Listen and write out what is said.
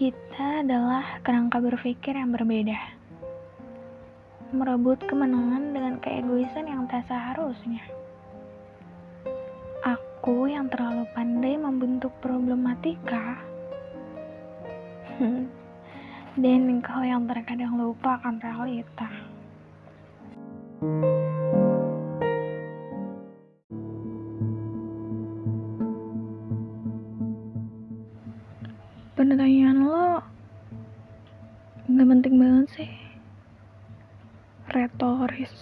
Kita adalah kerangka berpikir yang berbeda. Merebut kemenangan dengan keegoisan yang tak seharusnya. Aku yang terlalu pandai membentuk problematika. Dan engkau yang terkadang lupa akan realita. Pertanyaan lo nggak penting banget sih. Retoris.